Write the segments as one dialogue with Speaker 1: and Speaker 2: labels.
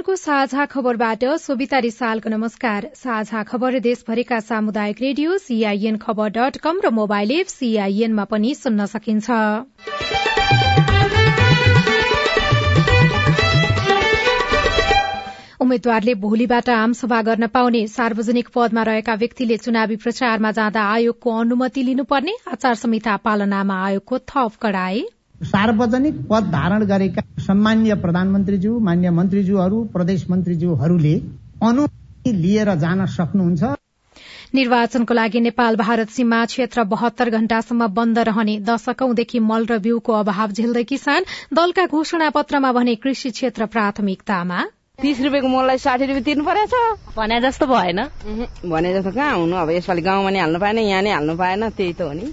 Speaker 1: सीआईएनको साझा खबरबाट सोभिता रिसालको नमस्कार। साझा खबर देशभरिका सामुदायिक रेडियो सीआईएन खबर डट कम र मोबाइल एप सीआईएनमा पनि सुन्न सकिन्छ। उम्मेद्वारले भोलिबाट आमसभा गर्न पाउने सार्वजनिक पदमा रहेका व्यक्तिले चुनावी प्रचारमा जाँदा आयोगको अनुमति लिनुपर्ने आचार संहिता पालनामा आयोगको थप कडाए
Speaker 2: सार्वजनिक पद धारण गरेका सम्मान्य प्रधानमन्त्रीज्यू मान्य मन्त्रीज्यूहरू प्रदेश मन्त्रीज्यूहरूले अनुमति लिएर जान सक्नुहुन्छ।
Speaker 1: निर्वाचनको लागि नेपाल भारत सीमा क्षेत्र बहत्तर घण्टासम्म बन्द रहने दशकौंदेखि मल र बिउको अभाव झेल्दै किसान दलका घोषणा पत्रमा भने कृषि क्षेत्र प्राथमिकतामा।
Speaker 3: तिस रुपियाँको मललाई साठी रुपियाँ तिर्नु परेछ
Speaker 4: भने जस्तो भएन।
Speaker 3: भने जस्तो कहाँ हुनु? अब यसपालि गाउँमा नै हाल्नु पाएन यहाँ नै हाल्नु पाएन त्यही त हो नि।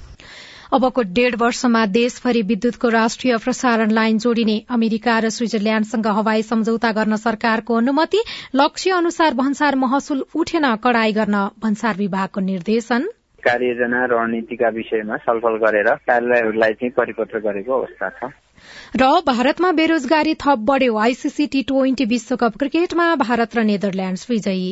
Speaker 1: अबको डेढ़ वर्षमा देशभरि विद्युतको राष्ट्रिय प्रसारण लाइन जोडिने अमेरिका र स्विजरल्याण्डसँग हवाई सम्झौता गर्न सरकारको अनुमति लक्ष्य अनुसार भन्सार महसुल उठेन कड़ाई गर्न भन्सार विभागको निर्देशन।
Speaker 5: कार्ययोजना रणनीतिका विषयमा छलफल गरेर कार्यालयहरूलाई चाहिँ परिपत्र गरेको अवस्था छ।
Speaker 1: र भारतमा बेरोजगारी थप बढ़्यो आईसीसी टी ट्वेन्टी विश्वकप क्रिकेटमा भारत र नेदरल्याण्ड विजयी।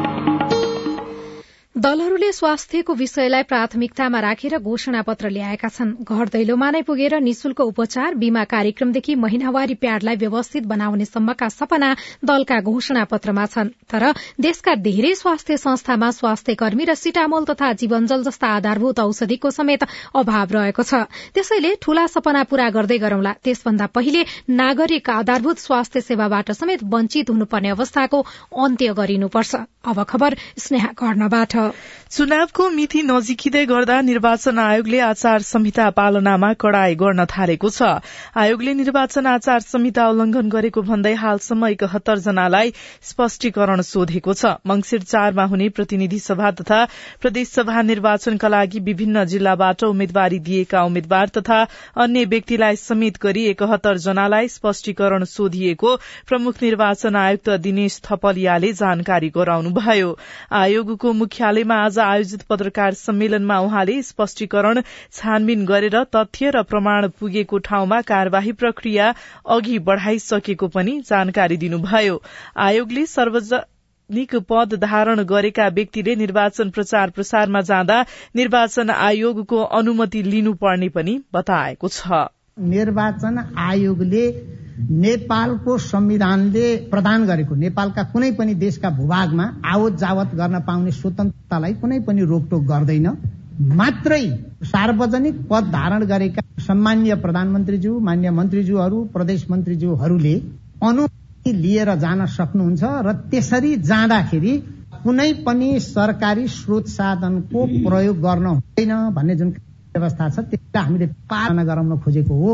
Speaker 1: दलहरूले स्वास्थ्यको विषयलाई प्राथमिकतामा राखेर घोषणा पत्र ल्याएका छन्। घर दैलोमा नै पुगेर निशुल्क उपचार बीमा कार्यक्रमदेखि महिनावारी प्याडलाई व्यवस्थित बनाउने सम्मका सपना दलका घोषणा पत्रमा छन्। तर देशका धेरै स्वास्थ्य संस्थामा स्वास्थ्य कर्मी र सिटामोल तथा जीवनजल जस्ता आधारभूत औषधिको समेत अभाव रहेको छ। त्यसैले ठूला सपना पूरा गर्दै गरौंला। त्यसभन्दा पहिले नागरिक आधारभूत स्वास्थ्य सेवाबाट समेत वञ्चित हुनुपर्ने अवस्थाको अन्त्य गरिनुपर्छ। Yeah.
Speaker 6: चुनावको मिति नजिकिँदै गर्दा निर्वाचन आयोगले आचार संहिता पालनामा कड़ाई गर्न थालेको छ। आयोगले निर्वाचन आचार संहिता उल्लंघन गरेको भन्दै हालसम्म एकहत्तर जनालाई स्पष्टीकरण सोधेको छ। मंगिर चारमा हुने प्रतिनिधि सभा तथा प्रदेशसभा निर्वाचनका लागि विभिन्न जिल्लाबाट उम्मेद्वारी दिएका उम्मेद्वार तथा अन्य व्यक्तिलाई समेत गरी एकहत्तर जनालाई स्पष्टीकरण सोधिएको प्रमुख निर्वाचन आयुक्त दिनेश थपलियाले जानकारी गराउनुभयो। आयोगको मुख्यालय मुख्यालयमा आज आयोजित पत्रकार सम्मेलनमा उहाँले स्पष्टीकरण छानबिन गरेर तथ्य र प्रमाण पुगेको ठाउँमा कार्यवाही प्रक्रिया अघि बढ़ाइसकेको पनि जानकारी दिनुभयो। आयोगले सार्वजनिक पद धारण गरेका व्यक्तिले निर्वाचन प्रचार प्रसारमा जाँदा निर्वाचन आयोगको अनुमति लिनुपर्ने पनि बताएको छ।
Speaker 2: निर्वाचन आयोगले नेपालको संविधानले प्रदान गरेको नेपालका कुनै पनि देशका भूभागमा आवत जावत गर्न पाउने स्वतन्त्रतालाई कुनै पनि रोकटोक गर्दैन। मात्रै सार्वजनिक पद धारण गरेका सम्मान्य प्रधानमन्त्रीज्यू मान्य मन्त्रीज्यूहरू प्रदेश मन्त्रीज्यूहरूले अनुमति लिएर जान सक्नुहुन्छ र त्यसरी जाँदाखेरि कुनै पनि सरकारी स्रोत साधनको प्रयोग गर्न हुँदैन भन्ने जुन व्यवस्था छ त्यसलाई हामीले पालना गराउन खोजेको हो।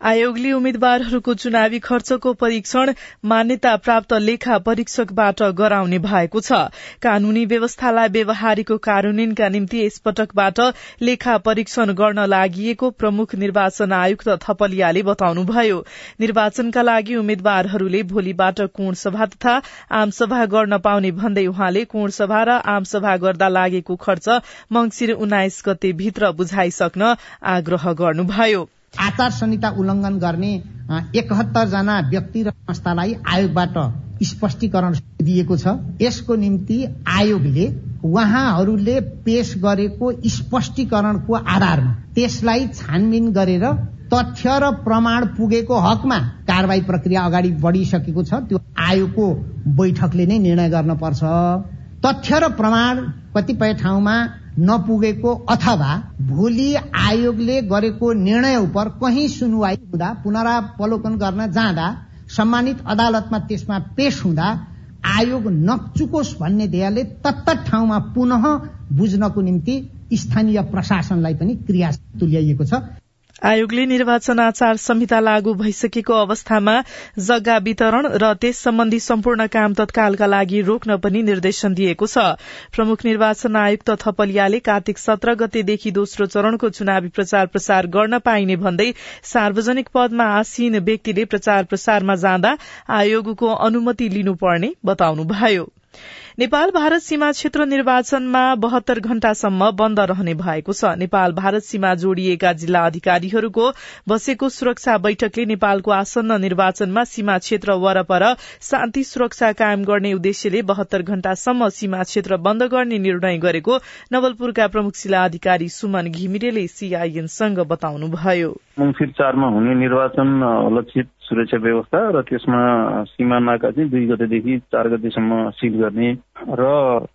Speaker 6: आयोगले उम्मेद्वारहरूको चुनावी खर्चको परीक्षण मान्यता प्राप्त लेखा परीक्षकबाट गराउने भएको छ। कानूनी व्यवस्थालाई व्यवहारिक कार्यान्वयनका निम्ति यसपटकबाट लेखा परीक्षण गर्न लागि प्रमुख निर्वाचन आयुक्त थपलियाले बताउनुभयो। निर्वाचनका लागि उम्मेद्वारहरूले भोलिबाट कोण सभा तथा आमसभा गर्न पाउने भन्दै उहाँले कोण सभा र आमसभा गर्दा लागेको खर्च मंगिर उन्नाइस गते भित्र बुझाइसक्न आग्रह गर्नुभयो।
Speaker 2: आचार संहिता उल्लंघन गर्ने एकहत्तर जना व्यक्ति र संस्थालाई आयोगबाट स्पष्टीकरण दिएको छ। यसको निम्ति आयोगले उहाँहरूले पेश गरेको स्पष्टीकरणको आधारमा त्यसलाई छानबिन गरेर तथ्य र प्रमाण पुगेको हकमा कारवाही प्रक्रिया अगाडि बढिसकेको छ। त्यो आयोगको बैठकले नै निर्णय गर्न पर्छ। तथ्य र प्रमाण कतिपय ठाउँमा नपुगेको अथवा भोलि आयोगले गरेको निर्णय उप कहीँ सुनवाई हुँदा पुनरावलोकन गर्न जाँदा सम्मानित अदालतमा त्यसमा पेश हुँदा आयोग नचुकोस् भन्ने ध्येयले तत्त ठाउँमा पुनः बुझ्नको निम्ति स्थानीय प्रशासनलाई पनि क्रिया तुल्याइएको छ।
Speaker 6: आयोगले निर्वाचन आचार संहिता लागू भइसकेको अवस्थामा जग्गा वितरण र त्यस सम्बन्धी सम्पूर्ण काम तत्कालका लागि रोक्न पनि निर्देशन दिएको छ। प्रमुख निर्वाचन आयुक्त थपलियाले कार्तिक सत्र गतेदेखि दोस्रो चरणको चुनावी प्रचार प्रसार गर्न पाइने भन्दै सार्वजनिक पदमा आसीन व्यक्तिले प्रचार प्रसारमा जाँदा आयोगको अनुमति लिनुपर्ने बताउनुभयो। नेपाल भारत सीमा क्षेत्र निर्वाचनमा बहत्तर घण्टासम्म बन्द रहने भएको छ। नेपाल भारत सीमा जोड़िएका जिल्ला अधिकारीहरूको बसेको सुरक्षा बैठकले नेपालको आसन्न निर्वाचनमा सीमा क्षेत्र वरपर शान्ति सुरक्षा कायम गर्ने उद्देश्यले बहत्तर घण्टासम्म सीमा क्षेत्र बन्द गर्ने निर्णय गरेको नवलपुरका प्रमुख जिल्ला अधिकारी सुमन घिमिरेले सीआईएनसँग बताउनुभयो।
Speaker 4: मंगिर चारमा हुने निर्वाचन लक्षित सुरक्षा व्यवस्था र त्यसमा सीमा नाका चाहिँ दुई गतेदेखि चार गतेसम्म सिल गर्ने र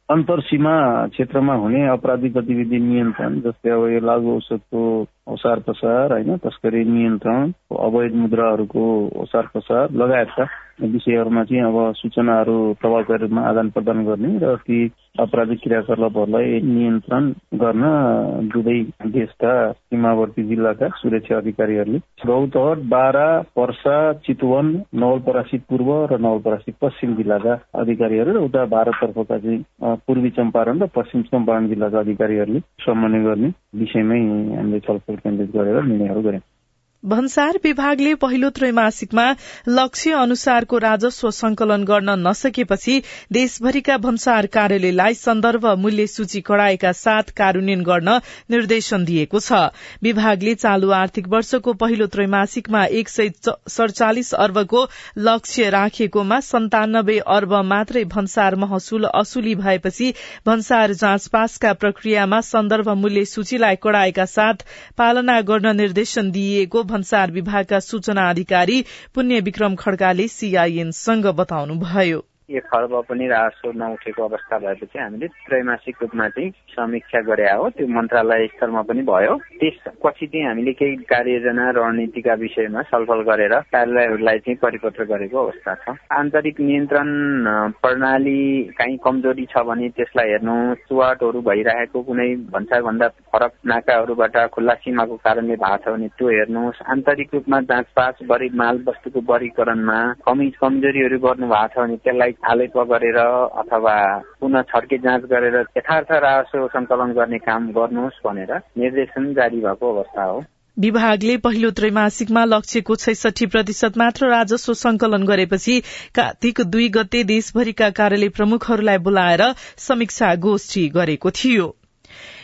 Speaker 4: अन्तर सीमा क्षेत्रमा हुने अपराधिक गतिविधि नियन्त्रण जस्तै अब यो लागु औषधको ओसार पसार होइन तस्करी नियन्त्रण अवैध मुद्राहरूको ओसार पसार लगायतका विषयहरूमा चाहिँ अब सूचनाहरू प्रभावकारी रूपमा आदान प्रदान गर्ने र ती अपराधिक क्रियाकलापहरूलाई नियन्त्रण गर्न दुवै देशका सीमावर्ती जिल्लाका सुरक्षा अधिकारीहरूले गौतहट बारा पर्सा चितवन नवलपरासी पूर्व र नवलपरासी पश्चिम जिल्लाका अधिकारीहरू र उता भारततर्फका चाहिँ पूर्वी चम्पारण र पश्चिम चम्पारण जिल्लाका अधिकारीहरूले समन्वय गर्ने विषयमै हामीले छलफल केन्द्रित गरेर निर्णयहरू गर्यौं
Speaker 6: भन्सार विभागले पहिलो त्रैमासिकमा लक्ष्य अनुसारको राजस्व संकलन गर्न नसकेपछि देशभरिका भन्सार कार्यालयलाई सन्दर्भ मूल्य सूची कड़ाएका साथ कार्यान्वयन गर्न निर्देशन दिएको छ। विभागले चालू आर्थिक वर्षको पहिलो त्रैमासिकमा एक सय सड़चालिस अर्बको लक्ष्य राखेकोमा सन्तानब्बे अर्ब मात्रै भन्सार महसुल असुली भएपछि भन्सार जाँच पासका प्रक्रियामा सन्दर्भ मूल्य सूचीलाई कड़ाएका साथ पालना गर्न निर्देशन दिइएको भन्सार विभागका सूचना अधिकारी पुण्य विक्रम खड्काले सीआईएनसँग बताउनुभयो।
Speaker 5: एक खर्ब पनि राजस्व नउठेको अवस्था भएपछि हामीले त्रैमासिक रूपमा चाहिँ समीक्षा गरे हो। त्यो मन्त्रालय स्तरमा पनि भयो। त्यसपछि चाहिँ हामीले केही कार्ययोजना रणनीतिका विषयमा छलफल गरेर कार्यालयहरूलाई चाहिँ परिपत्र गरेको अवस्था छ। आन्तरिक नियन्त्रण प्रणाली काहीँ कमजोरी छ भने त्यसलाई हेर्नु चुवाटहरू भइरहेको कुनै भन्दा फरक नाकाहरूबाट खुल्ला सीमाको कारणले भएको छ भने त्यो हेर्नुहोस् आन्तरिक रूपमा जाँचपास बढी माल वस्तुको वर्गीकरणमा कमी कमजोरीहरू गर्नु भएको छ भने त्यसलाई आलेप गरेर अथवा पुनः छड्के जाँच गरेर यथार्थ राजस्व सङ्कलन गर्ने काम गर्नुहोस् भनेर निर्देशन जारी भएको अवस्था हो।
Speaker 6: विभागले पहिलो त्रैमासिकमा लक्ष्यको छैसठी प्रतिशत मात्र राजस्व संकलन गरेपछि कार्तिक दुई गते देशभरिका कार्यालय प्रमुखहरूलाई बोलाएर समीक्षा गोष्ठी गरेको थियो।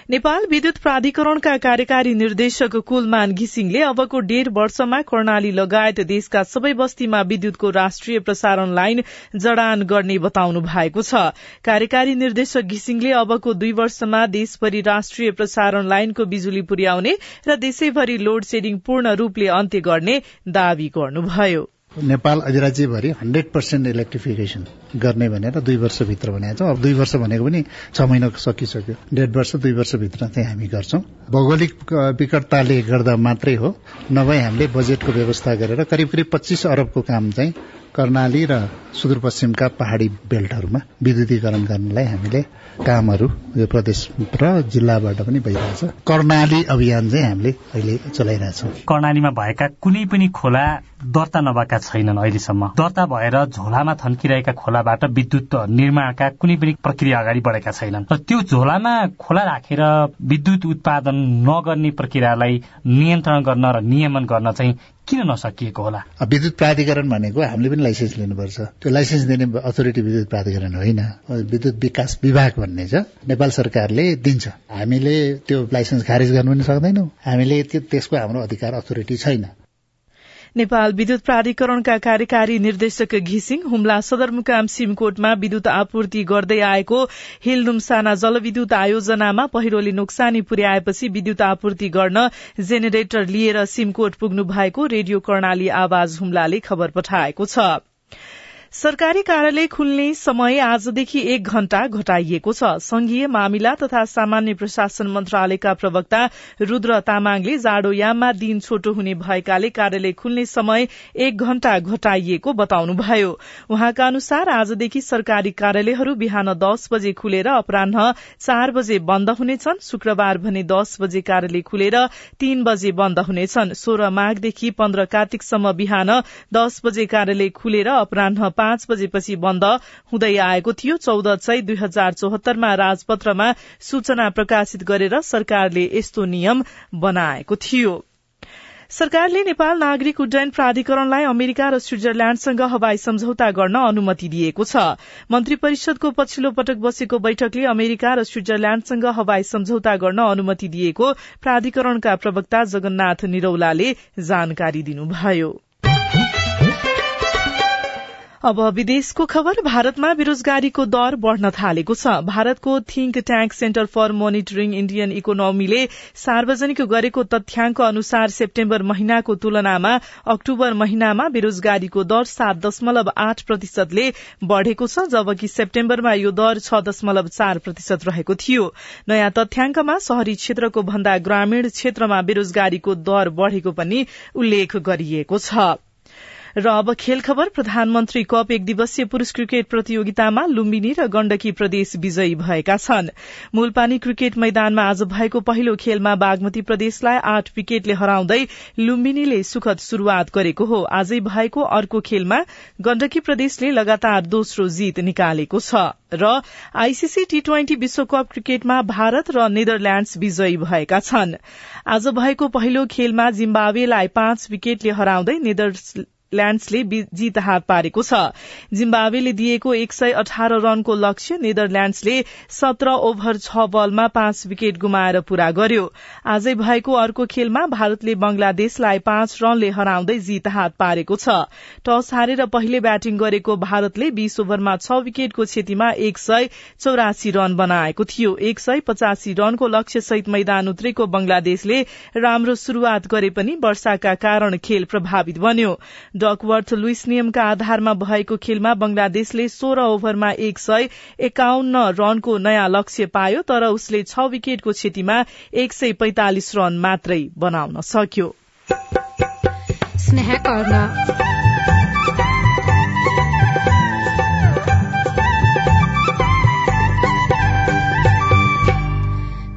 Speaker 6: नेपाल विद्युत प्राधिकरणका कार्यकारी निर्देशक कुलमान घिसिङले अबको डेढ़ वर्षमा कर्णाली लगायत देशका सबै बस्तीमा विद्युतको राष्ट्रिय प्रसारण लाइन जडान गर्ने बताउनु भएको छ। कार्यकारी निर्देशक घिसिङले अबको दुई वर्षमा देशभरि राष्ट्रिय प्रसारण लाइनको बिजुली पुर्याउने र देशैभरि लोड सेडिङ पूर्ण रूपले अन्त्य गर्ने दावी गर्नुभयो।
Speaker 7: नेपाल अधिराज्यभरि हन्ड्रेड पर्सेन्ट इलेक्ट्रिफिकेसन। गर्ने भनेर दुई वर्षभित्र भनेको छौँ। अब दुई वर्ष भनेको पनि छ महिना सकिसक्यो। डेढ वर्ष दुई वर्षभित्र चाहिँ हामी गर्छौं। भौगोलिक विकटताले गर्दा मात्रै हो। नभए हामीले बजेटको व्यवस्था गरेर करिब करिब पच्चिस अरबको काम चाहिँ कर्णाली र सुदूरपश्चिमका पहाड़ी बेल्टहरूमा विद्युतीकरण गर्नलाई हामीले कामहरू यो प्रदेश र जिल्लाबाट पनि भइरहेछ कर्णाली अभियान चाहिँ हामीले अहिले चलाइरहेछौँ
Speaker 8: कर्णालीमा भएका कुनै पनि खोला दर्ता नभएका छैनन् अहिलेसम्म। दर्ता भएर झोलामा थन्किरहेका खोलाबाट विद्युत निर्माणका कुनै पनि प्रक्रिया अगाडि बढेका छैनन्। र त्यो झोलामा खोला राखेर विद्युत उत्पादन नगर्ने प्रक्रियालाई नियन्त्रण गर्न र नियमन गर्न चाहिँ किन नसकिएको होला?
Speaker 7: विद्युत प्राधिकरण भनेको हामीले पनि लाइसेन्स लिनुपर्छ। त्यो लाइसेन्स दिने अथोरिटी विद्युत प्राधिकरण होइन। विद्युत विकास विभाग भन्ने छ। नेपाल सरकारले दिन्छ। हामीले त्यो लाइसेन्स खारेज गर्नु पनि सक्दैनौँ। हामीले त्यसको हाम्रो अधिकार अथोरिटी छैन।
Speaker 6: नेपाल विद्युत प्राधिकरणका कार्यकारी निर्देशक घिसिङ हुम्ला सदरमुकाम सिमकोटमा विद्युत आपूर्ति गर्दै आएको हिलनुम्साना जलविद्युत आयोजनामा पहिरोले नोक्सानी पुर्याएपछि विद्युत आपूर्ति गर्न जेनेरेटर लिएर सिमकोट पुग्नु भएको रेडियो कर्णाली आवाज हुम्लाले खबर पठाएको छ। सरकारी कार्यालय खुल्ने समय आजदेखि एक घण्टा घटाइएको छ। संघीय मामिला तथा सामान्य प्रशासन मन्त्रालयका प्रवक्ता रूद्र तामाङले जाडोयाममा दिन छोटो हुने भएकाले कार्यालय खुल्ने समय एक घण्टा घटाइएको बताउनुभयो। उहाँका अनुसार आजदेखि सरकारी कार्यालयहरू बिहान दस बजे खुलेर अपरान्ह चार बजे बन्द हुनेछन्। शुक्रबार भने दस बजे कार्यालय खुलेर तीन बजे बन्द हुनेछन्। सोह्र माघदेखि पन्ध्र कार्तिकसम्म बिहान दस बजे कार्यालय खुलेर अपरान्ह पाँच बजेपछि बन्द हुँदै आएको थियो। चौध चै दुई हजार चौहत्तरमा राजपत्रमा सूचना प्रकाशित गरेर सरकारले यस्तो नियम बनाएको थियो। सरकारले नेपाल नागरिक उड्डयन प्राधिकरणलाई अमेरिका र स्विजरल्याण्डसँग हवाई सम्झौता गर्न अनुमति दिएको छ। मन्त्री परिषदको पछिल्लो पटक बसेको बैठकले अमेरिका र स्विजरल्याण्डसँग हवाई सम्झौता गर्न अनुमति दिएको प्राधिकरणका प्रवक्ता जगन्नाथ निरौलाले जानकारी दिनुभयो। अब विदेशको खबर भारतमा बेरोजगारीको दर बढ़न थालेको छ। भारतको think tank centre for monitoring Indian इकोनोमीले सार्वजनिक गरेको तथ्याङ्क अनुसार सेप्टेम्बर महिनाको तुलनामा अक्टूबर महिनामा बेरोजगारीको दर सात दशमलव आठ प्रतिशतले बढ़ेको छ जबकि सेप्टेम्बरमा यो दर छ दशमलव चार प्रतिशत रहेको थियो। नयाँ तथ्याङ्कमा शहरी क्षेत्रको भन्दा ग्रामीण क्षेत्रमा बेरोजगारीको दर बढ़ेको पनि उल्लेख गरिएको छ। र अब खेल खबर प्रधानमन्त्री कप एक दिवसीय पुरूष क्रिकेट प्रतियोगितामा लुम्बिनी र गण्डकी प्रदेश विजयी भएका छन्। मूलपानी क्रिकेट मैदानमा आज भएको पहिलो खेलमा बागमती प्रदेशलाई आठ विकेटले हराउँदै लुम्बिनीले सुखद शुरूआत गरेको हो। आजै भएको अर्को खेलमा गण्डकी प्रदेशले लगातार दोस्रो जीत निकालेको छ। र आईसीसी टी ट्वेन्टी विश्वकप क्रिकेटमा भारत र नेदरल्याण्ड्स विजयी भएका छन्। आज भएको पहिलो खेलमा जिम्बावेलाई पाँच विकेटले हराउँदै ल्याण्ड्सले जित हात पारेको छ। जिम्बावेले दिएको एक सय अठार रनको लक्ष्य नेदरल्याण्ड्सले सत्र ओभर छ बलमा पाँच विकेट गुमाएर पूरा गर्यो। आजै भएको अर्को खेलमा भारतले बंगलादेशलाई पाँच रनले हराउँदै जित हात पारेको छ। टस हारेर पहिले ब्याटिङ गरेको भारतले बीस ओभरमा छ विकेटको क्षतिमा एक सय चौरासी रन बनाएको थियो। एक सय पचासी रनको लक्ष्य सहित मैदान उत्रेको बंगलादेशले राम्रो शुरूआत गरे पनि वर्षाका कारण खेल प्रभावित बन्यो। डकवर्थ लुइस नियमका आधारमा भएको खेलमा बंगलादेशले सोह्र ओभरमा एक सय एकाउन्न रनको नयाँ लक्ष्य पायो तर उसले छ विकेटको क्षतिमा एक सय पैंतालिस रन मात्रै बनाउन सक्यो।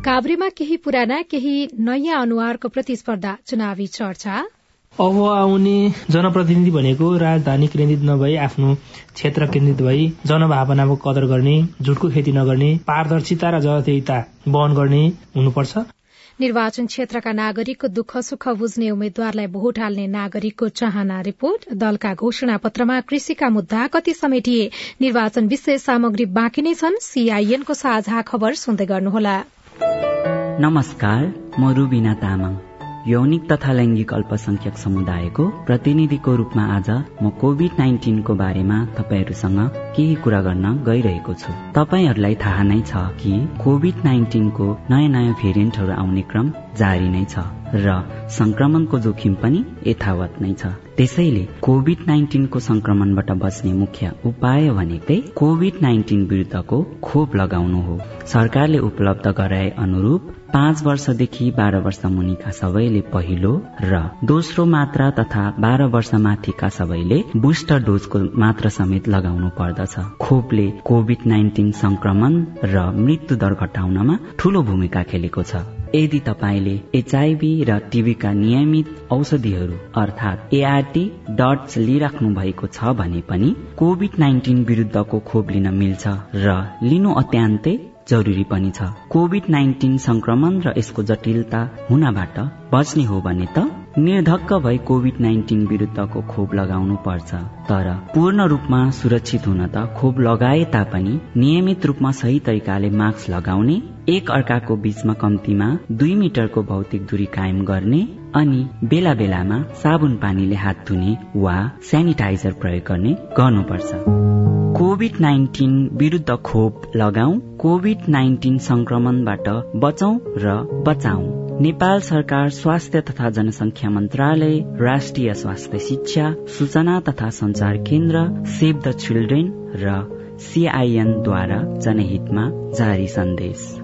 Speaker 1: काभ्रेमा केही पुराना केही नयाँ अनुहारको प्रतिस्पर्धा चुनावी चर्चा।
Speaker 9: अब आउने जनप्रतिनिधि भनेको राजधानी केन्द्रित नभई आफ्नो क्षेत्र केन्द्रित भई जनभावनाको कदर गर्ने झुटको खेती नगर्ने पारदर्शिता र जवाबदेहिता वहन गर्ने हुनुपर्छ।
Speaker 1: निर्वाचन क्षेत्रका नागरिकको दुःख सुख बुझ्ने उम्मेद्वारलाई भोट हाल्ने नागरिकको चाहना रिपोर्ट। दलका घोषणा पत्रमा कृषिका मुद्दा कति समेटिए निर्वाचन विशेष सामग्री बाँकी नै छन् सीआईएनको साझा खबर सुन्दै गर्नुहोला।
Speaker 10: नमस्कार म रुबिना तामाङ। यौनिक तथा लैङ्गिक अल्पसंख्यक समुदायको प्रतिनिधिको रूपमा आज म कोभिड नाइन्टिनको बारेमा तपाईँहरूसँग केही कुरा गर्न गइरहेको छु। तपाईँहरूलाई थाहा नै छ कि कोभिड नाइन्टिनको नयाँ नयाँ भेरिएन्टहरू आउने क्रम जारी नै छ र संक्रमणको जोखिम पनि यथावत नै छ। त्यसैले कोभिड नाइन्टिनको संक्रमणबाट बच्ने मुख्य उपाय भनेकै कोभिड नाइन्टिन विरुद्धको खोप लगाउनु हो। सरकारले उपलब्ध गराए अनुरूप पाँच वर्षदेखि बाह्र वर्ष मुनिका सबैले पहिलो र दोस्रो मात्रा तथा बाह्र वर्ष माथिका सबैले बुस्टर डोजको मात्रा समेत लगाउनु पर्दछ। खोपले कोभिड नाइन्टिन संक्रमण र मृत्यु दर घटाउनमा ठूलो भूमिका खेलेको छ। यदि तपाईँले एचआईभी र टिभीका नियमित औषधिहरू अर्थात् एआरटी डट्स लिइराख्नु भएको छ भने पनि कोभिड नाइन्टिन विरुद्धको खोप लिन मिल्छ र लिनु अत्यन्तै जरुरी पनि छ। कोभिड नाइन्टिन संक्रमण र यसको जटिलता हुनबाट बच्ने हो भने त निर्धक्क भई कोभिड नाइन्टिन विरुद्धको खोप लगाउनु पर्छ। तर पूर्ण रूपमा सुरक्षित हुन त खोप लगाए तापनि नियमित रूपमा सही तरिकाले मास्क लगाउने एक अर्काको बीचमा कम्तीमा दुई मिटरको भौतिक दूरी कायम गर्ने अनि बेला बेलामा साबुन पानीले हात धुने वा सेनिटाइजर प्रयोग गर्ने गर्नुपर्छ। कोभिड नाइन्टिन विरुद्ध खोप लगाऊ कोभिड नाइन्टिन संक्रमणबाट बचौं र बचाऊ नेपाल सरकार स्वास्थ्य तथा जनसंख्या मन्त्रालय राष्ट्रिय स्वास्थ्य शिक्षा सूचना तथा संचार केन्द्र सेभ द चिल्ड्रेन र सिआइएनद्वारा जनहितमा जारी सन्देश।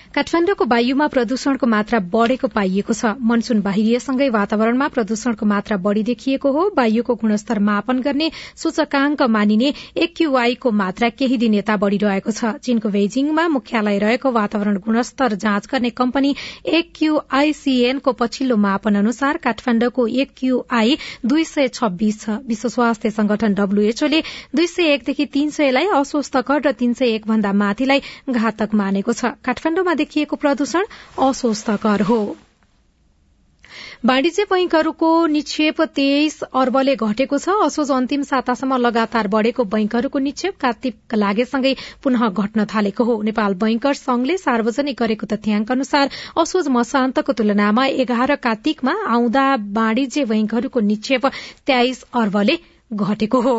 Speaker 1: काठमाण्डुको वायुमा प्रदूषणको मात्रा बढ़ेको पाइएको छ। मनसून बाहिरिएसँगै वातावरणमा प्रदूषणको मात्रा बढ़ी देखिएको हो। वायुको गुणस्तर मापन गर्ने सूचकांक मानिने एक्यूआईको मात्रा केही दिन यता बढ़िरहेको छ। चीनको बेजिङमा मुख्यालय रहेको वातावरण गुणस्तर जाँच गर्ने कम्पनी एक्यूआईसीएनको पछिल्लो मापन अनुसार काठमाण्डुको एक्यूआई दुई सय छब्बीस छ। विश्व स्वास्थ्य संगठन डब्ल्यूएचओले दुई सय एकदेखि तीन सयलाई अस्वस्थकर र तीन सय एक भन्दा माथिलाई घातक मानेको छ। काठमाण्डुमा देखिएको प्रदूषण अस्वस्थकर हो। वाणिज्य बैंकहरूको निक्षेप तेइस अर्बले घटेको छ। असोज अन्तिम सातासम्म लगातार बढ़ेको बैंकहरूको निक्षेप कार्तिक लागेसँगै पुनः घट्न थालेको हो। नेपाल बैंकर्स संघले सार्वजनिक गरेको तथ्याङ्क अनुसार असोज मसान्तको तुलनामा एघार कार्तिकमा आउँदा वाणिज्य बैंकहरूको निक्षेप तेइस अर्बले घटेको हो।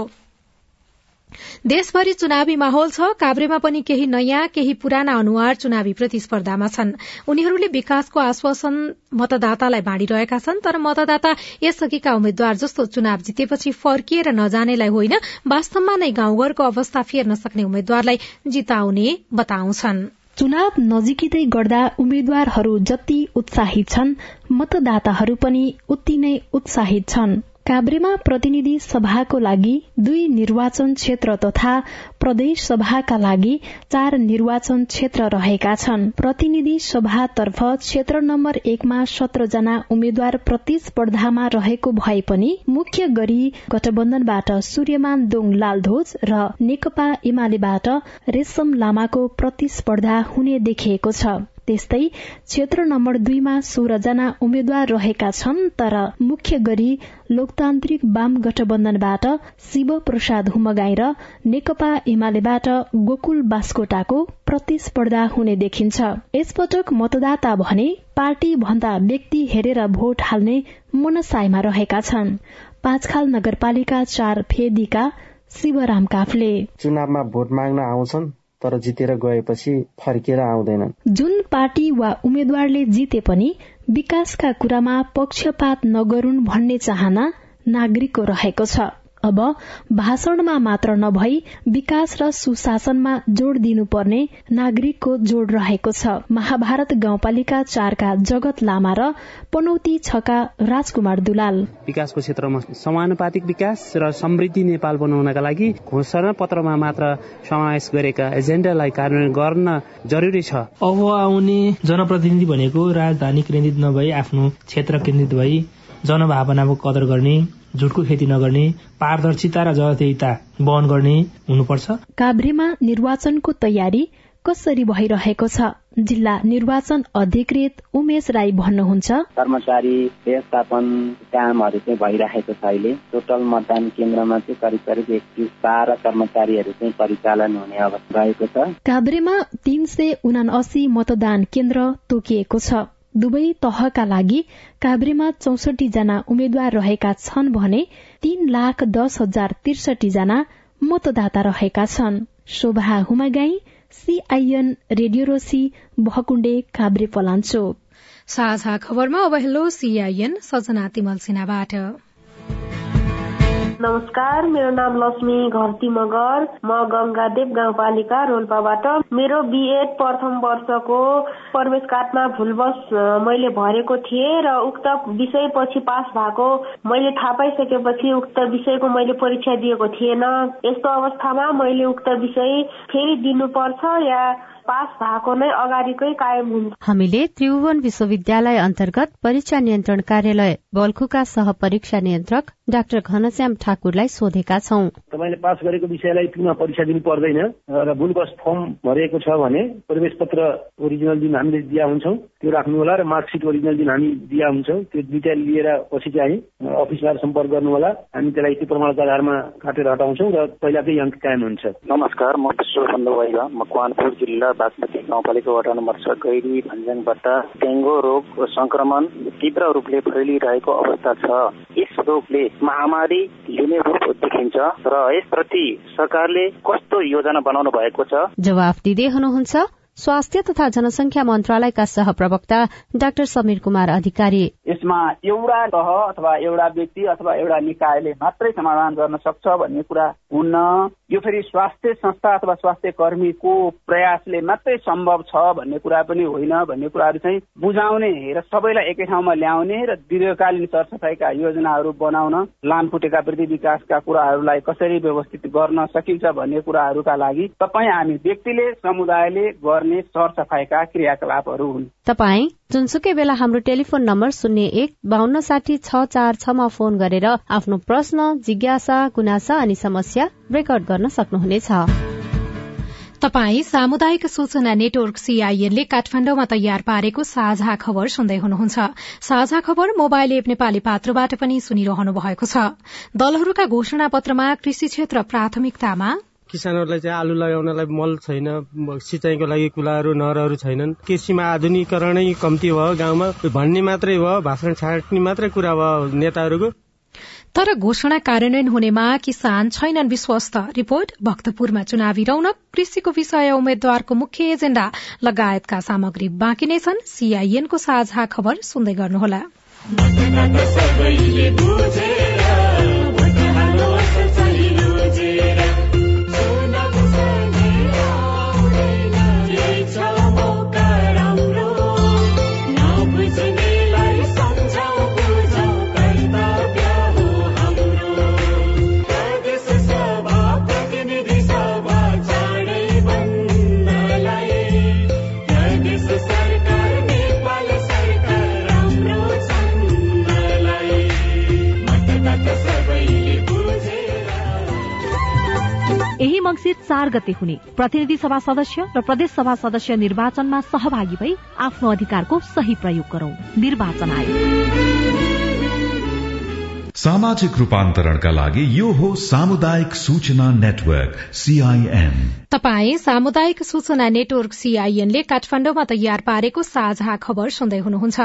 Speaker 1: देशभरि चुनावी माहौल छ। काभ्रेमा पनि केही नयाँ केही पुराना अनुहार चुनावी प्रतिस्पर्धामा छन्। उनीहरूले विकासको आश्वासन मतदातालाई बाँडिरहेका छन् तर मतदाता यसअघिका उम्मेद्वार जस्तो चुनाव जितेपछि फर्किएर नजानेलाई होइन वास्तवमा नै गाउँघरको अवस्था फेर्न सक्ने उम्मेद्वारलाई जिताउने बताउँछन्।
Speaker 11: चुनाव नजिकै गर्दा उम्मेद्वारहरू जति उत्साहित छन् मतदाताहरू पनि उति नै उत्साहित छन्। काभ्रेमा प्रतिनिधि सभाको लागि दुई निर्वाचन क्षेत्र तथा प्रदेश सभाका लागि चार निर्वाचन क्षेत्र रहेका छन्। प्रतिनिधि सभातर्फ क्षेत्र नम्बर एकमा सत्रजना उम्मेद्वार प्रतिस्पर्धामा रहेको भए पनि मुख्य गरी गठबन्धनबाट सूर्यमान दोङ लालधोज र नेकपा एमालेबाट रेशम लामाको प्रतिस्पर्धा हुने देखिएको छ। त्यस्तै क्षेत्र नम्बर दुईमा सोह्रजना उम्मेद्वार रहेका छन् तर मुख्य गरी लोकतान्त्रिक वाम गठबन्धनबाट शिव प्रसाद हुमगाई र नेकपा एमालेबाट गोकुल बास्कोटाको प्रतिस्पर्धा हुने देखिन्छ। यसपटक मतदाता भने पार्टी भन्दा व्यक्ति हेरेर भोट हाल्ने मनसाईमा रहेका छन्। पाँचखाल नगरपालिका चार फेदीका शिवराम काफले।
Speaker 12: चुनावमा भोट माग्न आउँछन्। तर जितेर गएपछि फर्केर आउँदैनन्।
Speaker 11: जुन पार्टी वा उम्मेद्वारले जिते पनि विकासका कुरामा पक्षपात नगरून् भन्ने चाहना नागरिकको रहेको छ। अब भाषणमा मात्र नभई विकास र सुशासनमा जोड़ दिनुपर्ने नागरिकको जोड़ रहेको छ। महाभारत गाउँपालिका चारका जगत लामा र पनौती छका राजकुमार दुलाल।
Speaker 13: विकासको क्षेत्रमा समानुपातिक विकास र समृद्धि नेपाल बनाउनका लागि घोषणा पत्रमा मात्र समावेश गरेका एजेन्डालाई कार्यान्वयन गर्न जरुरी छ।
Speaker 9: अब आउने जनप्रतिनिधि भनेको राजधानी केन्द्रित नभई आफ्नो क्षेत्र केन्द्रित भई जनभावनाको कदर गर्ने झुटको खेती नगर्ने पारदर्शिता र जवाबदेहिता वहन गर्ने हुनुपर्छ।
Speaker 11: काभ्रेमा निर्वाचनको तयारी कसरी भइरहेको छ? जिल्ला निर्वाचन अधिकृत उमेश राई भन्नुहुन्छ।
Speaker 5: कर्मचारी व्यवस्थापन कामहरू चाहिँ भइरहेको छ अहिले। टोटल मतदान केन्द्रमा चाहिँ करिब करिब एकतिस बाह्र कर्मचारीहरू चाहिँ परिचालन हुने अवस्था रहेको छ।
Speaker 11: काभ्रेमा तीन सय उनासी मतदान केन्द्र तोकिएको छ। दुवै तहका लागि काभ्रेमा चौसठी जना उम्मेद्वार रहेका छन् भने तीन लाख दस हजार त्रिसठी जना मतदाता रहेका छन्। Shobha Humagai CIN radio Rosi Bhakunde Kavre Palancho.
Speaker 1: साझा खबरमा अब हेलो सीआईएन सजना तिमल सिन्हाबाट।
Speaker 14: नमस्कार मेरो नाम लक्ष्मी घरती मगर। म गंगादेव गाउँपालिका रोल्पाबाट। मेरो बिएड प्रथम वर्षको प्रवेश कार्डमा भुलवश मैले भरेको थिएँ र उक्त विषय पछि पास भएको मैले थाहा पाइसकेपछि उक्त विषयको मैले परीक्षा दिएको थिएन। यस्तो अवस्थामा मैले उक्त विषय फेरि दिनुपर्छ या पास भएको नै अगाडिकै कायम हुन्छ
Speaker 15: हामीले त्रिभुवन विश्वविद्यालय अन्तर्गत परीक्षा नियन्त्रण कार्यालय बल्खुका सह परीक्षा नियन्त्रक डाक्टर घनश्याम ठाकुरलाई सोधेका छौं।
Speaker 16: तपाईँले पास गरेको विषयलाई पुनः परीक्षा दिनु पर्दैन र बुलबस फर्म भरिएको छ भने प्रवेश पत्र ओरिजिनल जुन हामीले दिया हुन्छौँ त्यो राख्नु होला र मार्कसिट ओरिजिनल जुन हामी दिया हुन्छौँ त्यो दुइटा लिएर पछि चाहिँ अफिसमा सम्पर्क गर्नु होला हामी त्यसलाई त्यो प्रमाणको आधारमा काटेर हटाउँछौँ र पहिलाकै अङ्क कायम हुन्छ।
Speaker 17: नमस्कार म विश्व वैला मकवानपुर जिल्ला बागमती गाउँपालिका वडा नम्बर छ गैरी भन्ज्याङबाट डेङ्गु रोग संक्रमण तीव्र रूपले फैलिरहेको अवस्था छ। यस रोगले महामारी लिने रूप देखिन्छ र यसप्रति सरकारले कस्तो योजना बनाउनु भएको छ?
Speaker 15: जवाफ दिँदै हुनुहुन्छ स्वास्थ्य तथा जनसंख्या मन्त्रालयका सहप्रवक्ता डाक्टर समीर कुमार अधिकारी।
Speaker 18: यसमा एउटा तह अथवा एउटा व्यक्ति अथवा एउटा निकायले मात्रै समाधान गर्न सक्छ भन्ने कुरा हुन्न। यो फेरि स्वास्थ्य संस्था अथवा स्वास्थ्य कर्मीको प्रयासले मात्रै सम्भव छ भन्ने कुरा पनि होइन भन्ने कुराहरू चाहिँ बुझाउने र सबैलाई एकै ठाउँमा ल्याउने र दीर्घकालीन सरसफाइका योजनाहरू बनाउन लामखुट्टेका वृद्धि विकासका कुराहरूलाई कसरी व्यवस्थित गर्न सकिन्छ भन्ने कुराहरूका लागि तपाईँ हामी व्यक्तिले समुदायले गर्ने सरसफाइका क्रियाकलापहरू हुन्।
Speaker 15: तपाई जुनसुकै बेला हाम्रो टेलिफोन नम्बर शून्य एक बान्न साठी छ चार छमा फोन गरेर आफ्नो प्रश्न जिज्ञासा गुनासा अनि समस्या रेकर्ड गर्न सक्नुहुनेछ।
Speaker 1: तपाई सामुदायिक सूचना नेटवर्क सीआईएनले काठमाण्डुमा तयार पारेको साझा खबर सुन्दै हुनुहुन्छ। साझा खबर मोबाइल एप नेपाली पात्रबाट पनि सुनिरहनु भएको छ। दलहरूका घोषणा पत्रमा कृषि क्षेत्र प्राथमिकतामा
Speaker 12: किसानहरूलाई चाहिँ आलु लगाउनलाई मल छैन सिँचाइको लागि कुलाहरू नहरहरू छैनन्। कृषिमा आधुनिकरणै कम्ती भयो गाउँमा। भन्ने मात्रै भयो भाषण छाट्ने मात्रै कुरा भयो नेताहरूको।
Speaker 1: तर घोषणा कार्यान्वयन हुनेमा किसान छैनन् विश्वस्त। रिपोर्ट भक्तपुरमा चुनावी रौनक। कृषिको विषय उम्मेद्वारको मुख्य एजेण्डा लगायतका सामग्री बाँकी नै छन्। सीआईएनको साझा खबर सुन्दै गर्नुहोला।
Speaker 19: मंगिर चार गते हुने। प्रतिनिधि सभा सदस्य र प्रदेश सभा सदस्य निर्वाचनमा सहभागी भई आफ्नो अधिकारको सही प्रयोग गरौं। निर्वाचन आयोग।
Speaker 20: सामाजिक रूपान्तरणका लागि यो हो सामुदायिक सूचना नेटवर्क सीआईएन
Speaker 1: तपाई सामुदायिक सूचना नेटवर्क सीआईएनले काठमाण्डुमा तयार पारेको साझा खबर सुन्दै हुनुहुन्छ।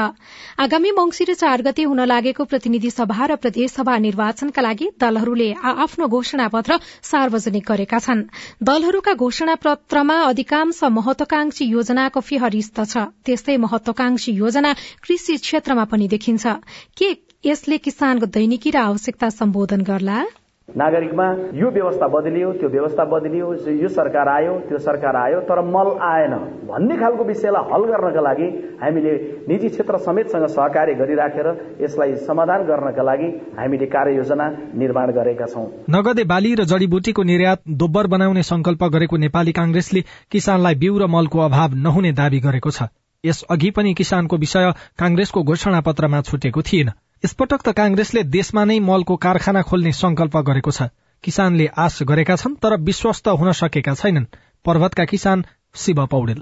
Speaker 1: आगामी मंगिर चार गते हुन लागेको प्रतिनिधि सभा र प्रदेशसभा निर्वाचनका लागि दलहरूले आफ्नो घोषणा पत्र सार्वजनिक गरेका छन्। दलहरूका घोषणा पत्रमा अधिकांश महत्वाकांक्षी योजनाको फेहरिस्त छ। त्यस्तै महत्वाकांक्षी योजना कृषि क्षेत्रमा पनि देखिन्छ। के यसले किसानको दैनिकी र आवश्यकता सम्बोधन गर्ला।
Speaker 21: नागरिकमा यो व्यवस्था बदलियो त्यो व्यवस्था बदलियो यो सरकार आयो त्यो सरकार आयो तर मल आएन भन्ने खालको विषयलाई हल गर्नका लागि हामीले निजी क्षेत्र समेतसँग सहकार्य गरिराखेर यसलाई समाधान गर्नका लागि हामीले कार्ययोजना निर्माण गरेका छौं।
Speaker 22: नगदे बाली र जडीबुटीको निर्यात दोब्बर बनाउने संकल्प गरेको नेपाली कांग्रेसले किसानलाई बिउ र मलको अभाव नहुने दावी गरेको छ। यस अघि पनि किसानको विषय कांग्रेसको घोषणा पत्रमा छुटेको थिएन। यसपटक त कांग्रेसले देशमा नै मलको कारखाना खोल्ने संकल्प गरेको छ। किसानले आश गरेका छन् तर विश्वस्त हुन सकेका छैनन्। पर्वतका किसान शिव पौडेल।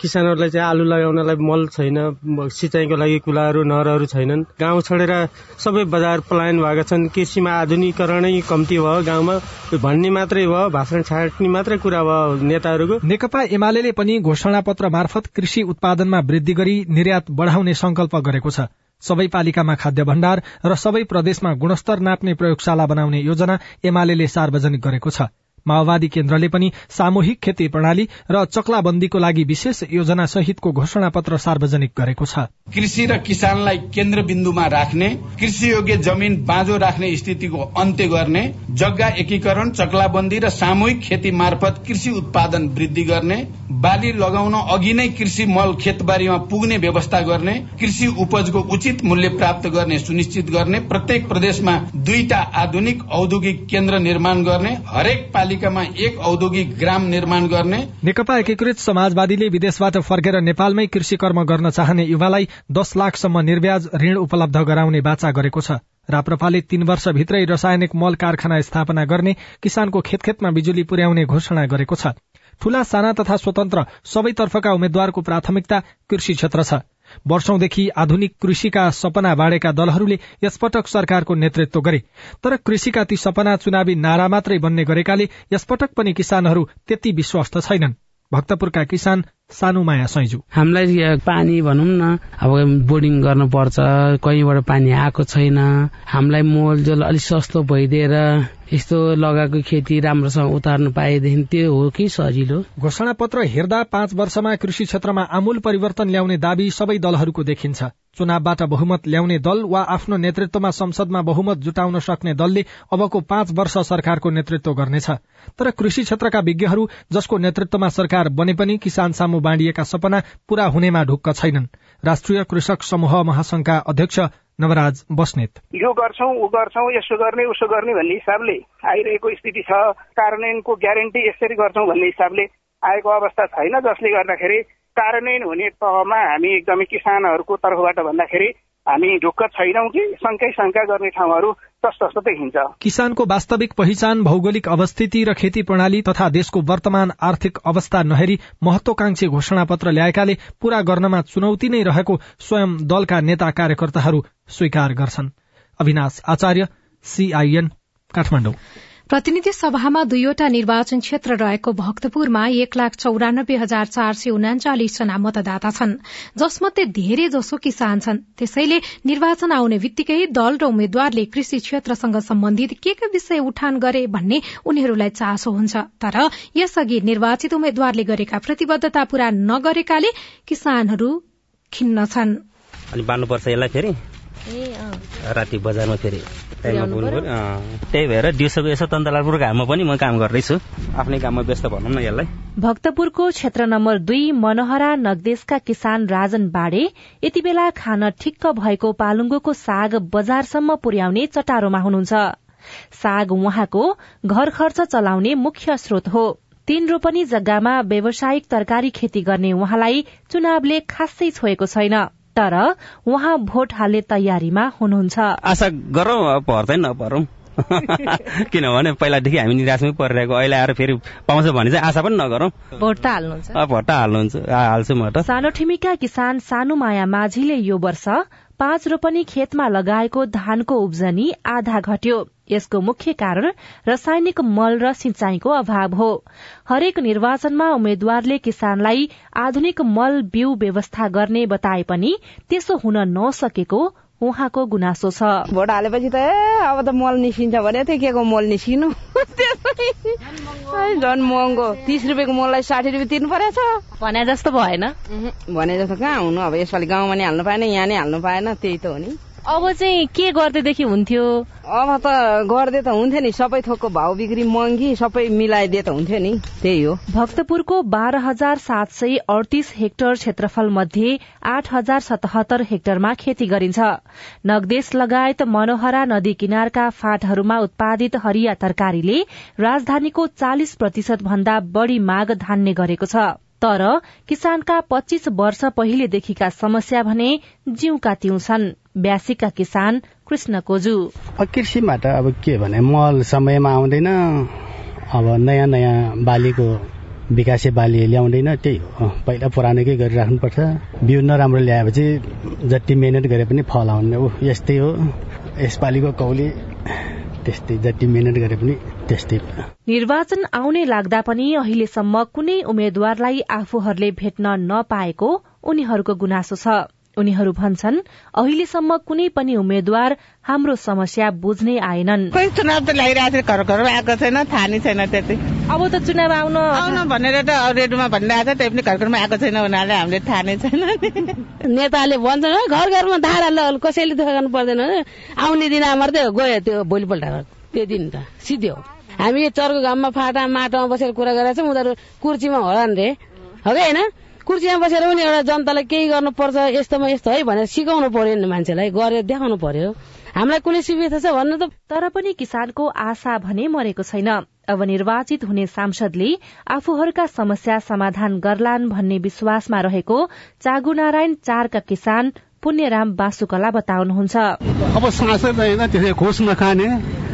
Speaker 12: किसानहरूलाई चाहिँ आलु लगाउनलाई मल छैन सिँचाइको लागि कुलाहरू नहरहरू छैनन्। गाउँ छोडेर सबै बजार पलायन भएका छन्। कृषिमा आधुनिकरणै कम्ती भयो गाउँमा। भन्ने मात्रै भयो भाषण छाट्ने मात्रै कुरा भयो नेताहरूको।
Speaker 22: नेकपा एमाले पनि घोषणा पत्र मार्फत कृषि उत्पादनमा वृद्धि गरी निर्यात बढ़ाउने संकल्प गरेको छ। सबै पालिकामा खाद्य भण्डार र सबै प्रदेशमा गुणस्तर नाप्ने प्रयोगशाला बनाउने योजना एमाले सार्वजनिक गरेको छ। माओवादी केन्द्रले पनि सामूहिक खेती प्रणाली र चक्लाबन्दीको लागि विशेष योजना सहितको घोषणा पत्र सार्वजनिक गरेको छ।
Speaker 23: कृषि र किसानलाई केन्द्रबिन्दुमा राख्ने कृषि योग्य जमिन बाँझो राख्ने स्थितिको अन्त्य गर्ने जग्गा एकीकरण चक्लाबन्दी र सामूहिक खेती मार्फत कृषि उत्पादन वृद्धि गर्ने बाली लगाउन अघि नै कृषि मल खेतबारीमा पुग्ने व्यवस्था गर्ने कृषि उपजको उचित मूल्य प्राप्त गर्ने सुनिश्चित गर्ने प्रत्येक प्रदेशमा दुईटा आधुनिक औद्योगिक केन्द्र निर्माण गर्ने हरेक पालि नगरपालिकामा एक औद्योगिक ग्राम निर्माण गर्ने।
Speaker 22: नेकपा एकीकृत समाजवादीले विदेशबाट फर्केर नेपालमै कृषि कर्म गर्न चाहने युवालाई दस लाखसम्म निर्ब्याज ऋण उपलब्ध गराउने बाचा गरेको छ। राप्रपाले तीन वर्षभित्रै रासायनिक मल कारखाना स्थापना गर्ने किसानको खेतखेतमा बिजुली पुर्याउने घोषणा गरेको छ। ठूला साना तथा स्वतन्त्र सबैतर्फका उम्मेद्वारको प्राथमिकता कृषि क्षेत्र छ। वर्षौंदेखि आधुनिक कृषिका सपना बाँडेका दलहरूले यसपटक सरकारको नेतृत्व गरे तर कृषिका ती सपना चुनावी नारा मात्रै बन्ने गरेकाले यसपटक पनि किसानहरू त्यति विश्वस्त छैनन्। भक्तपुरका किसान सानुमाया सैजु।
Speaker 24: हामीलाई पानी भनौँ न अब बोर्डिङ गर्नुपर्छ कहीँबाट पानी आएको छैन। हामीलाई मोलजोल अलिक सस्तो भइदिएर यस्तो लगाएको खेती राम्रोसँग उतार्नु पाएदेखि त्यो हो कि सजिलो?
Speaker 22: घोषणा पत्र हेर्दा पाँच वर्षमा कृषि क्षेत्रमा आमूल परिवर्तन ल्याउने दावी सबै दलहरूको देखिन्छ। चुनावबाट बहुमत ल्याउने दल वा आफ्नो नेतृत्वमा संसदमा बहुमत जुटाउन सक्ने दलले अबको पाँच वर्ष सरकारको नेतृत्व गर्नेछ। तर कृषि क्षेत्रका विज्ञहरू जसको नेतृत्वमा सरकार बने पनि किसान सामु बाँडिएका सपना पूरा हुनेमा ढुक्क छैनन्। राष्ट्रिय कृषक समूह महासंघका अध्यक्ष नवराज बस्नेत।
Speaker 25: यो गर्छौ ऊ गर्छौ यसो गर्ने उसो गर्ने भन्ने हिसाबले आइरहेको स्थिति छ। कार्यान्वयनको ग्यारेन्टी यसरी गर्छौ भन्ने हिसाबले आएको अवस्था छैन जसले गर्दाखेरि कार्यान्वयन हुने तहमा हामी एकदमै किसानहरूको तर्फबाट भन्दाखेरि हामी ढुक्क छैनौँ कि शङ्कै शङ्का गर्ने ठाउँहरू
Speaker 22: किसानको वास्तविक पहिचान भौगोलिक अवस्थिति र खेती प्रणाली तथा देशको वर्तमान आर्थिक अवस्था नहेरी महत्वाकांक्षी घोषणा पत्र ल्याएकाले पूरा गर्नमा चुनौती नै रहेको स्वयं दलका नेता कार्यकर्ताहरू स्वीकार गर्छन्। अविनाश आचार्य सीआईएन
Speaker 1: प्रतिनिधि सभामा दुईवटा निर्वाचन क्षेत्र रहेको भक्तपुरमा एक लाख चौरानब्बे हजार चार सय उनाचालिस जना मतदाता छन् जसमध्ये धेरै जसो किसान छन्। त्यसैले निर्वाचन आउने बित्तिकै दल र उम्मेद्वारले कृषि क्षेत्रसँग सम्बन्धित के के विषय उठान गरे भन्ने उनीहरूलाई चासो हुन्छ। तर यसअघि निर्वाचित उम्मेद्वारले गरेका प्रतिबद्धता पूरा नगरेकाले किसानहरू खिन्न छन्।
Speaker 26: राति बजारमा फेरि त्यही भएर दिउँसोको यसो तन्तलापुरको घाममा पनि म काम गर्दैछु। आफ्नै काममा व्यस्त भनौँ न यसलाई।
Speaker 19: भक्तपुरको क्षेत्र नम्बर दुई मनोहरा नगदेशका किसान राजन बाडे यति बेला खान ठिक्क भएको पालुङ्गोको साग बजारसम्म पुर्याउने चटारोमा हुनुहुन्छ। साग उहाँको घर खर्च चलाउने मुख्य स्रोत हो। तीन रोपनी जग्गामा व्यावसायिक तरकारी खेती गर्ने उहाँलाई चुनावले खासै छोएको छैन। तर उहाँ भोट हाल्ने तयारीमा हुनुहुन्छ।
Speaker 26: आशा गरौँ पर्दैन नपरौँ किनभने पहिलादेखि हामी निराशमै परिरहेको अहिले आएर फेरि पाउँछ भने चाहिँ आशा पनि नगरौँ।
Speaker 19: भोट त हाल्नुहुन्छ।
Speaker 26: भोट त हाल्नुहुन्छ हाल्छु म त।
Speaker 19: सानो ठिमीका किसान सानु माया माझीले यो वर्ष पाँच रोपनी खेतमा लगाएको धानको उब्जनी आधा घट्यो। यसको मुख्य कारण रासायनिक मल र सिंचाईको अभाव हो। हरेक निर्वाचनमा उम्मेद्वारले किसानलाई आधुनिक मल बिउ व्यवस्था गर्ने बताए पनि त्यसो हुन नसकेको उहाँको गुनासो छ।
Speaker 27: भोट हालेपछि त अब त मल निस्किन्छ भने थियो के को मल निस्किनु? झन् महँगो। तिस रुपियाँको मललाई साठी रुपियाँ तिर्नु परेछ
Speaker 19: भने जस्तो भएन।
Speaker 27: भने जस्तो कहाँ हुनु? अब यसपालि गाउँमा नि हाल्नु पाएन यहाँ नै हाल्नु पाएन त्यही त हो नि।
Speaker 19: अब चाहिँ के गर्दैदेखि हुन्थ्यो?
Speaker 27: अब त गर्दै त हुन्थ्यो नि। सबै थोकको भाउ बिक्री महँगी सबै मिलाइदिए त हुन्थ्यो नि। त्यही हो।
Speaker 19: भक्तपुरको बाह्र हजार सात सय अडतिस हेक्टर क्षेत्रफल मध्ये आठ हजार सतहत्तर हेक्टरमा खेती गरिन्छ। नगदेश लगायत मनोहरा नदी किनारका फाँटहरूमा उत्पादित हरिया तरकारीले राजधानीको चालिस प्रतिशत भन्दा बढ़ी माग धान्ने गरेको छ। तर किसानका पच्चीस वर्ष पहिलेदेखिका समस्या भने जिउका तिउ छन् ब्यासीका किसान कृष्ण कोजु।
Speaker 28: कृषिमा त अब के भने मल समयमा आउँदैन। अब नयाँ नयाँ बालीको विकासे बाली ल्याउँदैन त्यही हो। पहिला पुरानोकै गरिराख्नुपर्छ। बिउ नराम्रो ल्याएपछि जति मिहिनेत गरे पनि फल आउने। ऊ यस्तै हो। यसपालिको कौली त्यस्तै। जति मिहिनेत गरे पनि त्यस्तै।
Speaker 19: निर्वाचन आउने लाग्दा पनि अहिलेसम्म कुनै उम्मेद्वारलाई आफूहरूले भेट्न नपाएको उनीहरूको गुनासो छ। उनीहरू भन्छन् अहिलेसम्म कुनै पनि उम्मेद्वार हाम्रो समस्या बुझ्नै आएनन्।
Speaker 27: कोही चुनाव त ल्याइरहेको थियो घर घरमा आएको छैन थाहा नै छैन त्यति।
Speaker 19: अब त चुनाव आउन
Speaker 27: आउन भनेर त रेडियोमा भनिरहेको छ त्यही पनि घर घरमा आएको छैन उनीहरूले हामीले थाहा नै छैन। नेताले भन्छन् घर घरमा धारा कसैले दुःख गर्नु पर्दैन। आउने दिन मात्रै गयो त्यो भोलिपल्ट। त्यो दिन त सिधै हो। हामी चर्को घाममा फाटा माटोमा बसेर कुरा गरेर छौँ उनीहरू कुर्चीमा होला नि रे। हो कि होइन? कुर्सीमा बसेर पनि एउटा जनतालाई केही गर्नुपर्छ यस्तोमा यस्तो है भनेर सिकाउनु पर्यो नि मान्छेलाई गरेर देखाउनु पर्यो। हामीलाई कुनै सुविधा छ भन्नु त
Speaker 19: तर पनि किसानको आशा भने मरेको छैन। अब निर्वाचित हुने सांसदले आफूहरूका समस्या समाधान गर्लान् भन्ने विश्वासमा रहेको चागु नारायण चारका किसान पुण्यराम बासुकला बताउनुहुन्छ।
Speaker 29: अब सांसद त्यसै घुस नखाने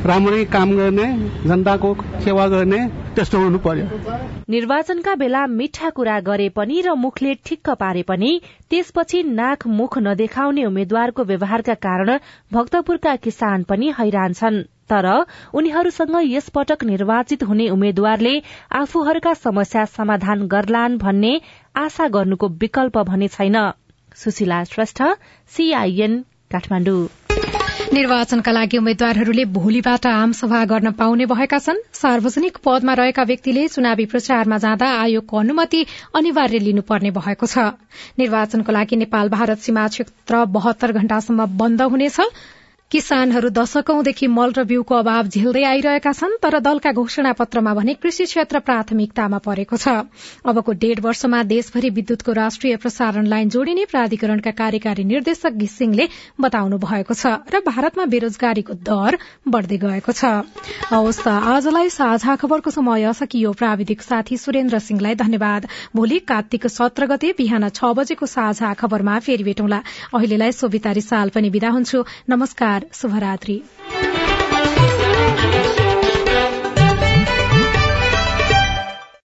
Speaker 29: राम्रै काम गर्ने जनताको सेवा गर्ने त्यस्तो हुनु पर्यो।
Speaker 19: निर्वाचनका बेला मिठा कुरा गरे पनि र मुखले ठिक्क पारे पनि त्यसपछि नाक मुख नदेखाउने उम्मेद्वारको व्यवहारका कारण भक्तपुरका किसान पनि हैरान छन्। तर उनीहरूसँग यसपटक निर्वाचित हुने उम्मेद्वारले आफूहरूका समस्या समाधान गर्लान् भन्ने आशा गर्नुको विकल्प भने छैन। सुशीला श्रेष्ठ सीआईएन काठमाडौँ
Speaker 1: निर्वाचनका लागि उम्मेद्वारहरूले भोलिबाट आमसभा गर्न पाउने भएका छन्। सार्वजनिक पदमा रहेका व्यक्तिले चुनावी प्रचारमा जाँदा आयोगको अनुमति अनिवार्य लिनुपर्ने भएको छ। निर्वाचनको लागि नेपाल भारत सीमा क्षेत्र बहत्तर घण्टासम्म बन्द हुनेछ। किसानहरू दशकौंदेखि मल र बिउको अभाव झेल्दै आइरहेका छन् तर दलका घोषणा पत्रमा भने कृषि क्षेत्र प्राथमिकतामा परेको छ। अबको डेढ़ वर्षमा देशभरि विद्युतको राष्ट्रिय प्रसारण लाइन जोडिने प्राधिकरणका कार्यकारी निर्देशक घिसिङले बताउनु भएको छ र भारतमा बेरोजगारीको दर बढ़दै गएको छ। आजलाई साझा खबरको समय सकियो प्राविधिक साथी सुरेन्द्र सिंहलाई धन्यवाद। भोलि कार्तिक सत्र गते बिहान छ बजेको साझा खबरमा फेरि भेटौँला। अहिलेलाई सोभिता रिसाल पनि विदा हुन्छु। नमस्कार